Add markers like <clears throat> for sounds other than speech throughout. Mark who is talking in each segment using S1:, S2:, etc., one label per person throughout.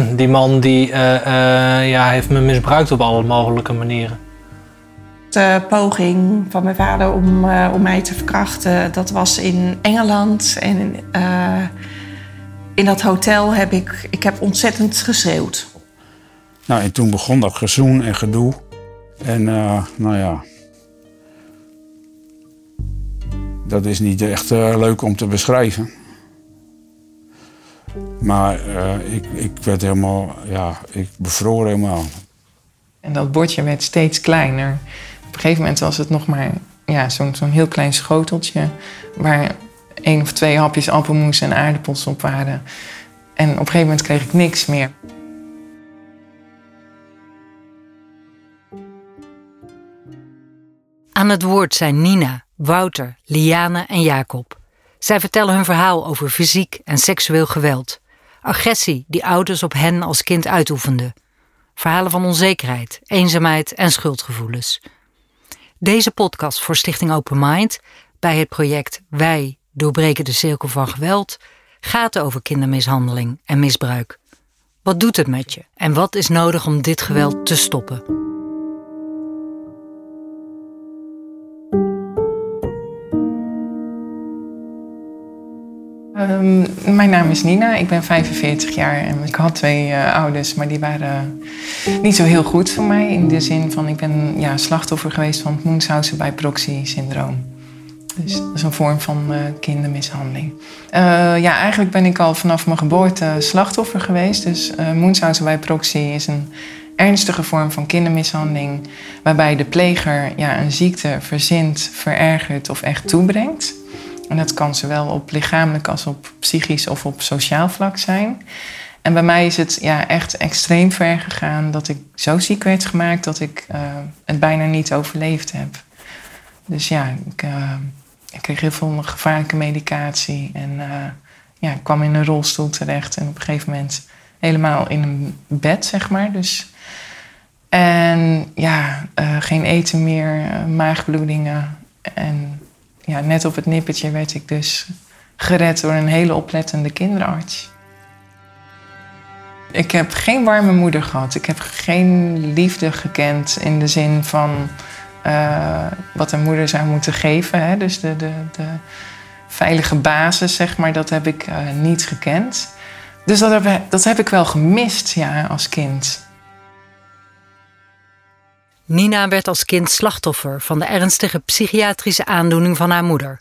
S1: <clears throat> die man die, eh, eh, ja, heeft me misbruikt op alle mogelijke manieren.
S2: De poging van mijn vader om, eh, om mij te verkrachten, dat was in Engeland. En eh, in dat hotel heb ik, ik heb ontzettend geschreeuwd.
S3: Nou, en toen begon dat gezoen en gedoe. En eh, nou ja. Dat is niet echt leuk om te beschrijven. Maar eh, ik, ik werd helemaal, ja, ik bevroor helemaal.
S4: En dat bordje werd steeds kleiner. Op een gegeven moment was het nog maar ja, zo'n zo'n heel klein schoteltje... waar één of twee hapjes appelmoes en aardappels op waren. En op een gegeven moment kreeg ik niks meer.
S5: Aan het woord zijn Nina, Wouter, Liane en Jacob. Zij vertellen hun verhaal over fysiek en seksueel geweld. Agressie die ouders op hen als kind uitoefenden. Verhalen van onzekerheid, eenzaamheid en schuldgevoelens. Deze podcast voor Stichting Open Mind bij het project Wij doorbreken de cirkel van geweld gaat over kindermishandeling en misbruik. Wat doet het met je en wat is nodig om dit geweld te stoppen?
S4: Ehm, mijn naam is Nina, ik ben 45 jaar en ik had twee eh, ouders, maar die waren niet zo heel goed voor mij. In de zin van, ik ben ja, slachtoffer geweest van het bij proxy syndroom. Dus dat is een vorm van eh, kindermishandeling. Eh, ja, eigenlijk ben ik al vanaf mijn geboorte slachtoffer geweest. Dus uh, bij proxy is een ernstige vorm van kindermishandeling... waarbij de pleger ja, een ziekte verzint, verergert of echt toebrengt... En dat kan zowel op lichamelijk als op psychisch of op sociaal vlak zijn. En bij mij is het ja, echt extreem ver gegaan dat ik zo ziek werd gemaakt dat ik uh, het bijna niet overleefd heb. Dus ja, ik, uh, ik kreeg heel veel gevaarlijke medicatie en uh, ja, ik kwam in een rolstoel terecht en op een gegeven moment helemaal in een bed, zeg maar. Dus, en ja, geen eten meer, maagbloedingen en ja, net op het nippertje werd ik dus gered door een hele oplettende kinderarts. Ik heb geen warme moeder gehad. Ik heb geen liefde gekend in de zin van uh, wat een moeder zou moeten geven. Hè? Dus de, de, de, veilige basis, zeg maar, dat heb ik uh, niet gekend. Dus dat heb, dat heb ik wel gemist ja, als kind.
S5: Nina werd als kind slachtoffer van de ernstige psychiatrische aandoening van haar moeder.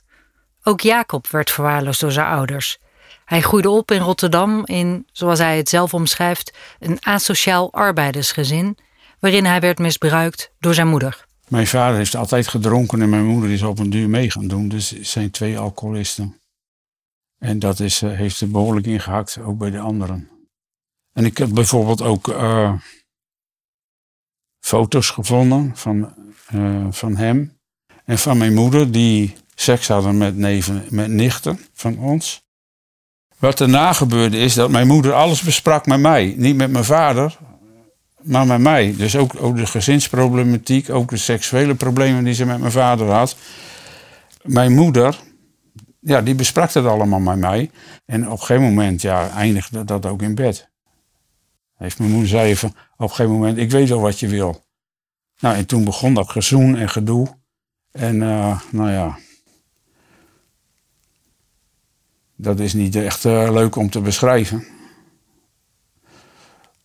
S5: Ook Jacob werd verwaarloosd door zijn ouders. Hij groeide op in Rotterdam in, zoals hij het zelf omschrijft, een asociaal arbeidersgezin, waarin hij werd misbruikt door zijn moeder.
S3: Mijn vader heeft altijd gedronken en mijn moeder is op een duur mee gaan doen. Dus zijn twee alcoholisten. En dat is, uh, heeft er behoorlijk ingehakt, ook bij de anderen. En ik heb bijvoorbeeld ook uh, foto's gevonden van, uh, van hem en van mijn moeder, die seks hadden met neven, met nichten van ons. Wat daarna gebeurde is dat mijn moeder alles besprak met mij. Niet met mijn vader, maar met mij. Dus ook, ook de gezinsproblematiek, ook de seksuele problemen die ze met mijn vader had. Mijn moeder, ja, die besprak dat allemaal met mij. En op een gegeven moment, ja, eindigde dat ook in bed. Heeft mijn moeder zei van, op een gegeven moment, ik weet al wat je wil. Nou, en toen begon dat gezoen en gedoe. En uh, nou ja, dat is niet echt uh, leuk om te beschrijven.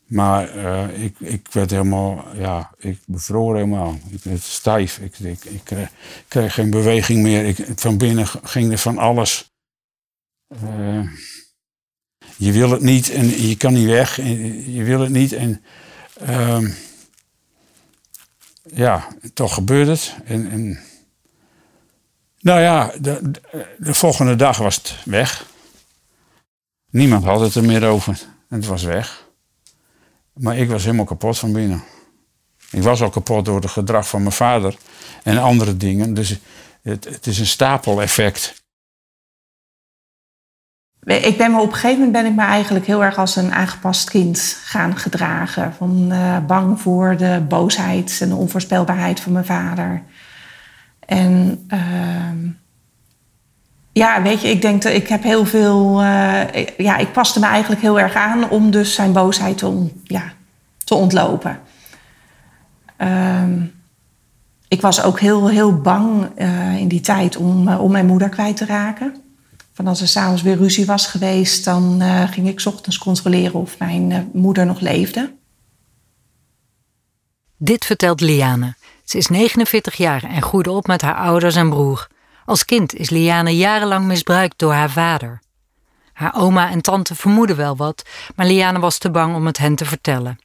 S3: Maar uh, ik, ik werd helemaal, ja, ik bevroor helemaal. Ik werd stijf. Ik, ik, ik kreeg, kreeg geen beweging meer. Ik, van binnen ging er van alles. Uh, je wil het niet en je kan niet weg. En je wil het niet. En uh, ja, toch gebeurt het. Nou ja, de, de, volgende dag was het weg. Niemand had het er meer over. En het was weg. Maar ik was helemaal kapot van binnen. Ik was al kapot door het gedrag van mijn vader en andere dingen. Dus het, het is een stapeleffect.
S2: Ik ben me op een gegeven moment ben ik me eigenlijk heel erg als een aangepast kind gaan gedragen. Van uh, bang voor de boosheid en de onvoorspelbaarheid van mijn vader. En uh, Ja, weet je, ik denk dat ik heb heel veel. Uh, ja, ik paste me eigenlijk heel erg aan om dus zijn boosheid te, ja, te ontlopen. Um, ik was ook heel, heel bang uh, in die tijd om, om mijn moeder kwijt te raken. Van als er s'avonds weer ruzie was geweest, dan uh, ging ik ochtends controleren of mijn moeder nog leefde.
S5: Dit vertelt Liane. Ze is 49 jaar en groeide op met haar ouders en broer. Als kind is Liane jarenlang misbruikt door haar vader. Haar oma en tante vermoeden wel wat, maar Liane was te bang om het hen te vertellen.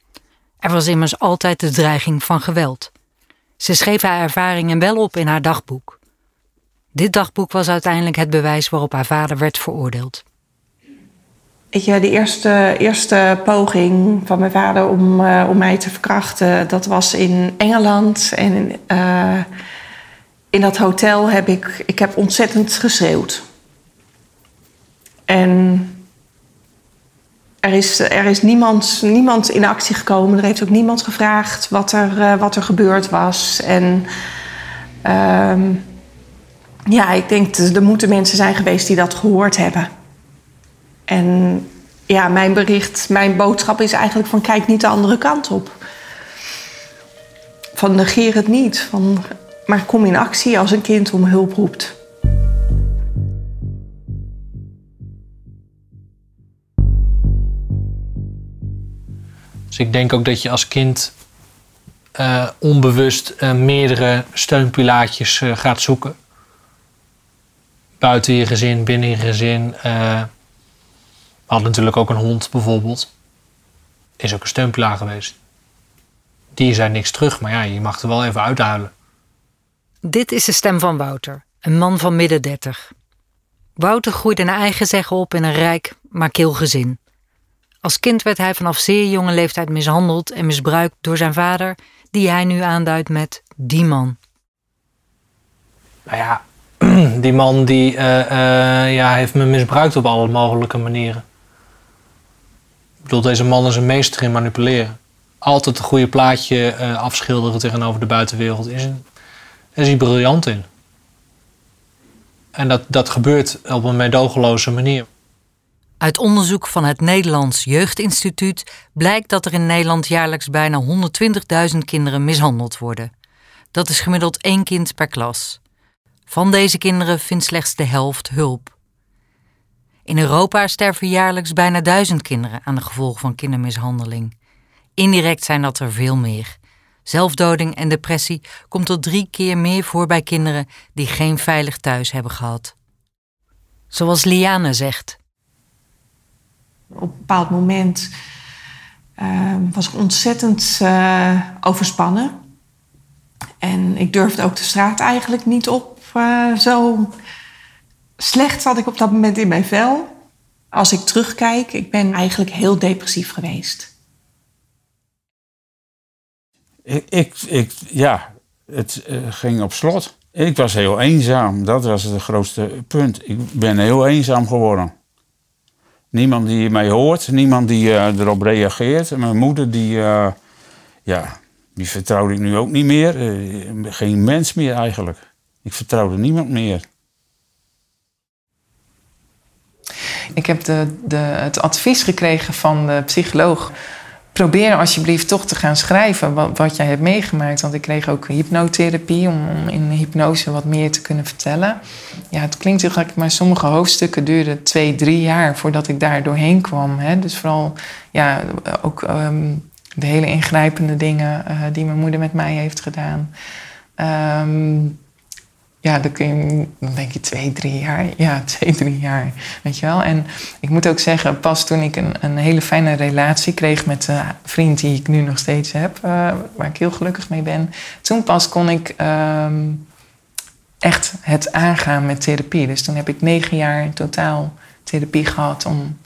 S5: Er was immers altijd de dreiging van geweld. Ze schreef haar ervaringen wel op in haar dagboek. Dit dagboek was uiteindelijk het bewijs waarop haar vader werd veroordeeld.
S2: Weet je, de eerste, eerste poging van mijn vader om, uh, om mij te verkrachten, dat was in Engeland. En uh, in dat hotel heb ik, ik heb ontzettend geschreeuwd. En er is, er is niemand, niemand in actie gekomen. Er heeft ook niemand gevraagd wat er, uh, wat er gebeurd was. En uh, ja, ik denk dat er moeten mensen zijn geweest die dat gehoord hebben. En ja, mijn bericht, mijn boodschap is eigenlijk van kijk niet de andere kant op. Van negeer het niet, van, maar kom in actie als een kind om hulp roept.
S1: Dus ik denk ook dat je als kind uh, onbewust uh, meerdere steunpilaatjes uh, gaat zoeken. Buiten je gezin, binnen je gezin. we hadden natuurlijk ook een hond bijvoorbeeld. Is ook een steunpilaar geweest. Die zei niks terug, maar ja, je mag er wel even uithuilen.
S5: Dit is de stem van Wouter, een man van midden dertig. Wouter groeide naar eigen zeggen op in een rijk, maar kil gezin. Als kind werd hij vanaf zeer jonge leeftijd mishandeld en misbruikt door zijn vader, die hij nu aanduidt met die man.
S1: Nou ja, <clears throat> die man die uh, uh, ja, heeft me misbruikt op alle mogelijke manieren. Ik bedoel, deze man is een meester in manipuleren. Altijd een goede plaatje uh, afschilderen tegenover de buitenwereld. Is, een, is briljant in. En dat, dat gebeurt op een meedogenloze manier.
S5: Uit onderzoek van het Nederlands Jeugdinstituut blijkt dat er in Nederland jaarlijks bijna 120.000 kinderen mishandeld worden. Dat is gemiddeld één kind per klas. Van deze kinderen vindt slechts de helft hulp. In Europa sterven jaarlijks bijna duizend kinderen aan de gevolgen van kindermishandeling. Indirect zijn dat er veel meer. Zelfdoding en depressie komt tot drie keer meer voor bij kinderen die geen veilig thuis hebben gehad. Zoals Liane zegt.
S2: Op een bepaald moment uh, was ik ontzettend uh, overspannen. En ik durfde ook de straat eigenlijk niet op. Uh, zo slecht zat ik op dat moment in mijn vel. Als ik terugkijk, ik ben eigenlijk heel depressief geweest.
S3: Ik, ik, ja, het ging op slot. Ik was heel eenzaam. Dat was het grootste punt. Ik ben heel eenzaam geworden. Niemand die mij hoort, niemand die uh, erop reageert. Mijn moeder, die, ja, die vertrouwde ik nu ook niet meer. Geen mens meer eigenlijk. Ik vertrouwde niemand meer.
S4: Ik heb de, de, het advies gekregen van de psycholoog probeer alsjeblieft toch te gaan schrijven wat, wat jij hebt meegemaakt. Want ik kreeg ook hypnotherapie om, in hypnose wat meer te kunnen vertellen. Ja, het klinkt heel gek, maar sommige hoofdstukken duurden twee, drie jaar voordat ik daar doorheen kwam. Hè. Dus vooral ja, ook um, de hele ingrijpende dingen uh, die mijn moeder met mij heeft gedaan. Um, ja, dan, denk je twee, drie jaar. Ja, <laughs> twee, drie jaar. Weet je wel? En ik moet ook zeggen, pas toen ik een, een hele fijne relatie kreeg met een vriend die ik nu nog steeds heb, uh, waar ik heel gelukkig mee ben, toen pas kon ik um, echt het aangaan met therapie. Dus toen heb ik negen jaar in totaal therapie gehad om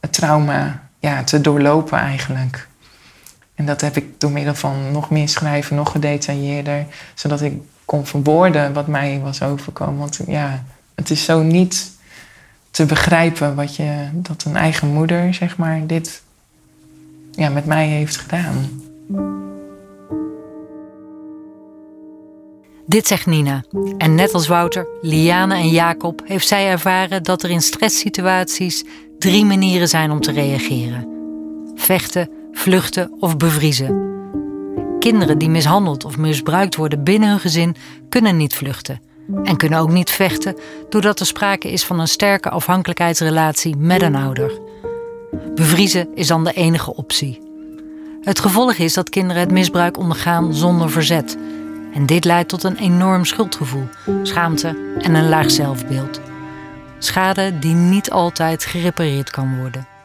S4: het trauma ja, te doorlopen eigenlijk. En dat heb ik door middel van nog meer schrijven, nog gedetailleerder, zodat ik kon verwoorden wat mij was overkomen. Want ja, het is zo niet te begrijpen wat je, dat een eigen moeder, zeg maar, dit ja, met mij heeft gedaan.
S5: Dit zegt Nina. En net als Wouter, Liane en Jacob heeft zij ervaren dat er in stresssituaties drie manieren zijn om te reageren: vechten, vluchten of bevriezen. Kinderen die mishandeld of misbruikt worden binnen hun gezin kunnen niet vluchten en kunnen ook niet vechten doordat er sprake is van een sterke afhankelijkheidsrelatie met een ouder. Bevriezen is dan de enige optie. Het gevolg is dat kinderen het misbruik ondergaan zonder verzet. En dit leidt tot een enorm schuldgevoel, schaamte en een laag zelfbeeld. Schade die niet altijd gerepareerd kan worden.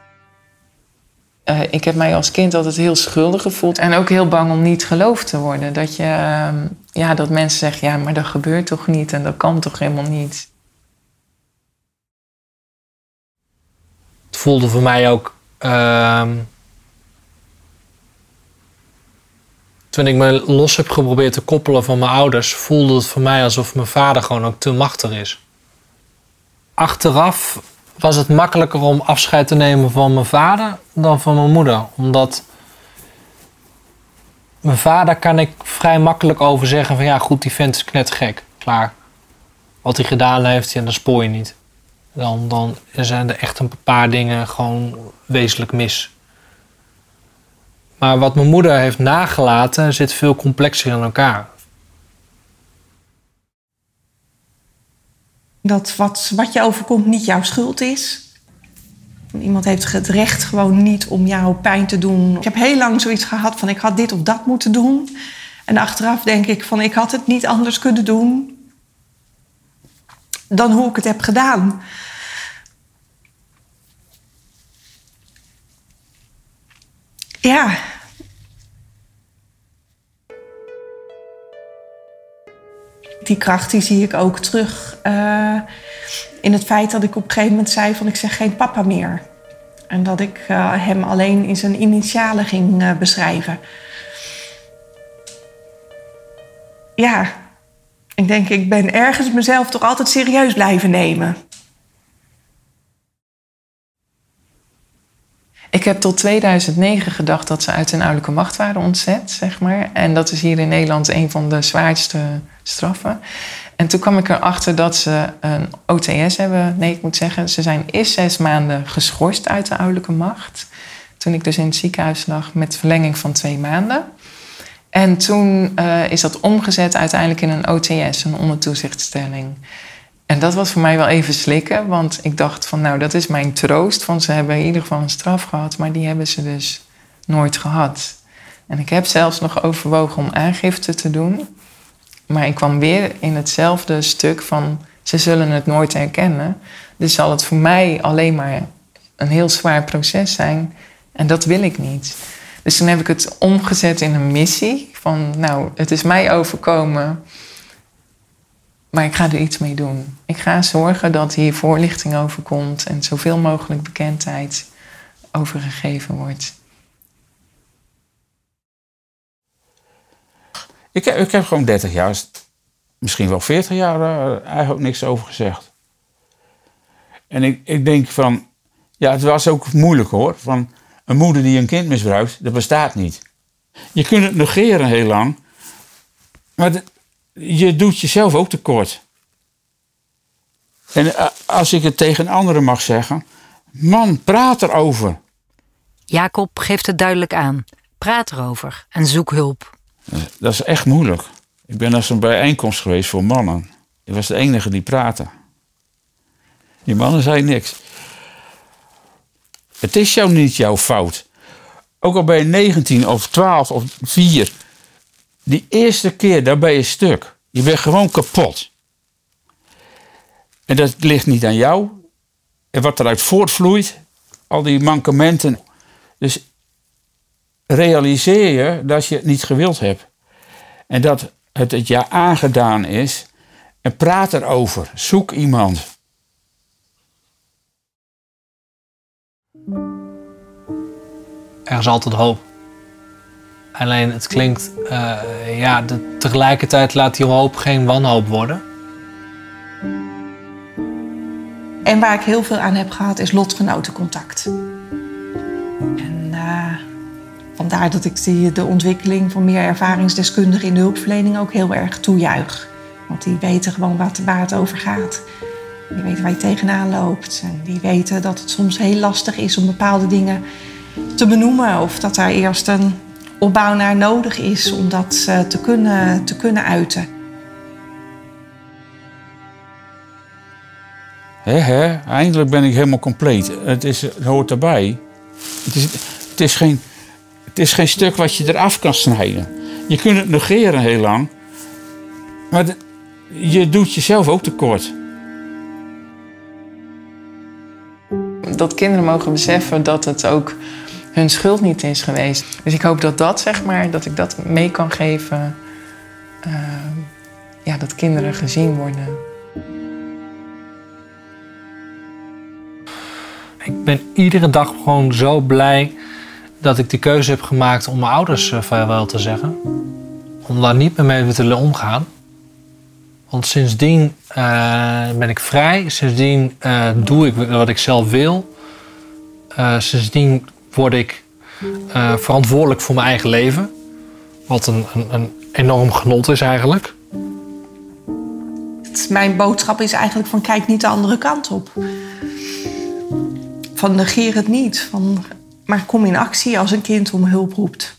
S4: Uh, ik heb mij als kind altijd heel schuldig gevoeld. En ook heel bang om niet geloofd te worden. Dat, je, uh, ja, dat mensen zeggen, ja, maar dat gebeurt toch niet en dat kan toch helemaal niet.
S1: Het voelde voor mij ook. Uh, toen ik me los heb geprobeerd te koppelen van mijn ouders, voelde het voor mij alsof mijn vader gewoon ook te machtig is. Achteraf was het makkelijker om afscheid te nemen van mijn vader dan van mijn moeder. Omdat mijn vader kan ik vrij makkelijk over zeggen van ja goed, die vent is knetgek. Klaar. Wat hij gedaan heeft, ja, dan spoor je niet. Dan, dan zijn er echt een paar dingen gewoon wezenlijk mis. Maar wat mijn moeder heeft nagelaten zit veel complexer in elkaar.
S2: Dat wat, wat je overkomt niet jouw schuld is. Iemand heeft het recht gewoon niet om jou pijn te doen. Ik heb heel lang zoiets gehad van ik had dit of dat moeten doen. En achteraf denk ik van ik had het niet anders kunnen doen dan hoe ik het heb gedaan. Ja. Die kracht die zie ik ook terug uh, in het feit dat ik op een gegeven moment zei van ik zeg geen papa meer. En dat ik uh, hem alleen in zijn initialen ging uh, beschrijven. Ja, ik denk ik ben ergens mezelf toch altijd serieus blijven nemen.
S4: Ik heb tot 2009 gedacht dat ze uit hun ouderlijke macht waren ontzet, zeg maar. En dat is hier in Nederland een van de zwaarste straffen. En toen kwam ik erachter dat ze een OTS hebben. Nee, ik moet zeggen, ze zijn eerst zes maanden geschorst uit de ouderlijke macht. Toen ik dus in het ziekenhuis lag met verlenging van twee maanden. En toen uh, is dat omgezet uiteindelijk in een OTS, een ondertoezichtstelling. En dat was voor mij wel even slikken, want ik dacht van nou, dat is mijn troost. Van ze hebben in ieder geval een straf gehad, maar die hebben ze dus nooit gehad. En ik heb zelfs nog overwogen om aangifte te doen. Maar ik kwam weer in hetzelfde stuk van ze zullen het nooit herkennen. Dus zal het voor mij alleen maar een heel zwaar proces zijn. En dat wil ik niet. Dus toen heb ik het omgezet in een missie. Van nou, het is mij overkomen. Maar ik ga er iets mee doen. Ik ga zorgen dat hier voorlichting over komt en zoveel mogelijk bekendheid overgegeven wordt.
S3: Ik heb, ik heb gewoon 30 jaar, misschien wel 40 jaar, uh, eigenlijk niks over gezegd. En ik, ik denk van, ja, het was ook moeilijk hoor. Van een moeder die een kind misbruikt, dat bestaat niet. Je kunt het negeren heel lang, maar je doet jezelf ook tekort. En eh, als ik het tegen anderen mag zeggen, man, praat erover.
S5: Jacob geeft het duidelijk aan. Praat erover en zoek hulp.
S3: Dat is echt moeilijk. Ik ben naar zo'n bijeenkomst geweest voor mannen. Ik was de enige die praatte. Die mannen zeiden niks. Het is jou niet jouw fout. Ook al ben je 19 of 12 of 4. Die eerste keer, daar ben je stuk. Je bent gewoon kapot. En dat ligt niet aan jou. En wat eruit voortvloeit, al die mankementen. Dus realiseer je dat je het niet gewild hebt. En dat het het je aangedaan is. En praat erover. Zoek iemand.
S1: Er is altijd hoop. Alleen het klinkt, uh, ja, de, tegelijkertijd laat die hoop geen wanhoop worden.
S2: En waar ik heel veel aan heb gehad is lotgenotencontact. En uh, vandaar dat ik die, de ontwikkeling van meer ervaringsdeskundigen in de hulpverlening ook heel erg toejuich. Want die weten gewoon wat, waar het over gaat. Die weten waar je tegenaan loopt. En die weten dat het soms heel lastig is om bepaalde dingen te benoemen. Of dat daar eerst een opbouw naar nodig is om dat eh, te kunnen, te kunnen uiten.
S3: Eindelijk ben ik helemaal compleet. Het, is, het hoort erbij. Het is, het, is geen, het is geen stuk wat je eraf kan snijden. Je kunt het negeren heel lang. Maar de- je doet jezelf ook tekort.
S4: Dat kinderen mogen beseffen dat het ook hun schuld niet is geweest. Dus ik hoop dat dat, zeg maar, dat ik dat mee kan geven. eh, ja, dat kinderen gezien worden.
S1: Ik ben iedere dag gewoon zo blij dat ik die keuze heb gemaakt om mijn ouders eh, vaarwel te zeggen. Om daar niet meer mee te willen omgaan. Want sindsdien eh, ben ik vrij. Sindsdien doe ik wat ik zelf wil. Sindsdien word ik eh, verantwoordelijk voor mijn eigen leven. Wat een, een, een enorm genot is eigenlijk.
S2: Mijn boodschap is eigenlijk van kijk niet de andere kant op. Van negeer het niet. Van, maar kom in actie als een kind om hulp roept.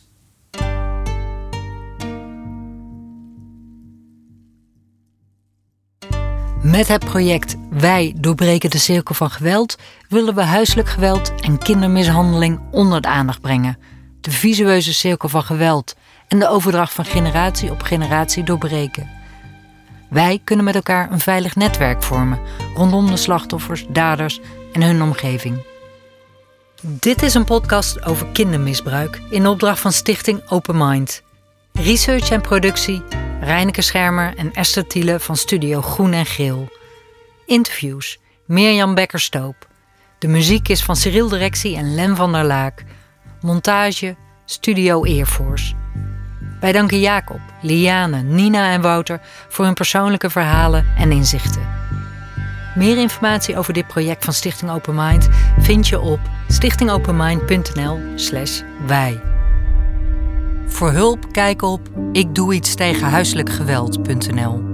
S5: Met het project Wij doorbreken de cirkel van geweld willen we huiselijk geweld en kindermishandeling onder de aandacht brengen. De visueuze cirkel van geweld en de overdracht van generatie op generatie doorbreken. Wij kunnen met elkaar een veilig netwerk vormen rondom de slachtoffers, daders en hun omgeving. Dit is een podcast over kindermisbruik in opdracht van Stichting Open Mind. Research en productie Reineke Schermer en Esther Thiele van Studio Groen en Geel. Interviews Mirjam Bekker-Stoop. De muziek is van Cyril Directie en Len van der Laak. Montage Studio Airforce. Wij danken Jacob, Liane, Nina en Wouter voor hun persoonlijke verhalen en inzichten. Meer informatie over dit project van Stichting Open Mind vind je op stichtingopenmind.nl/slash wij. Voor hulp kijk op ikdoeietstegenhuiselijkgeweld.nl.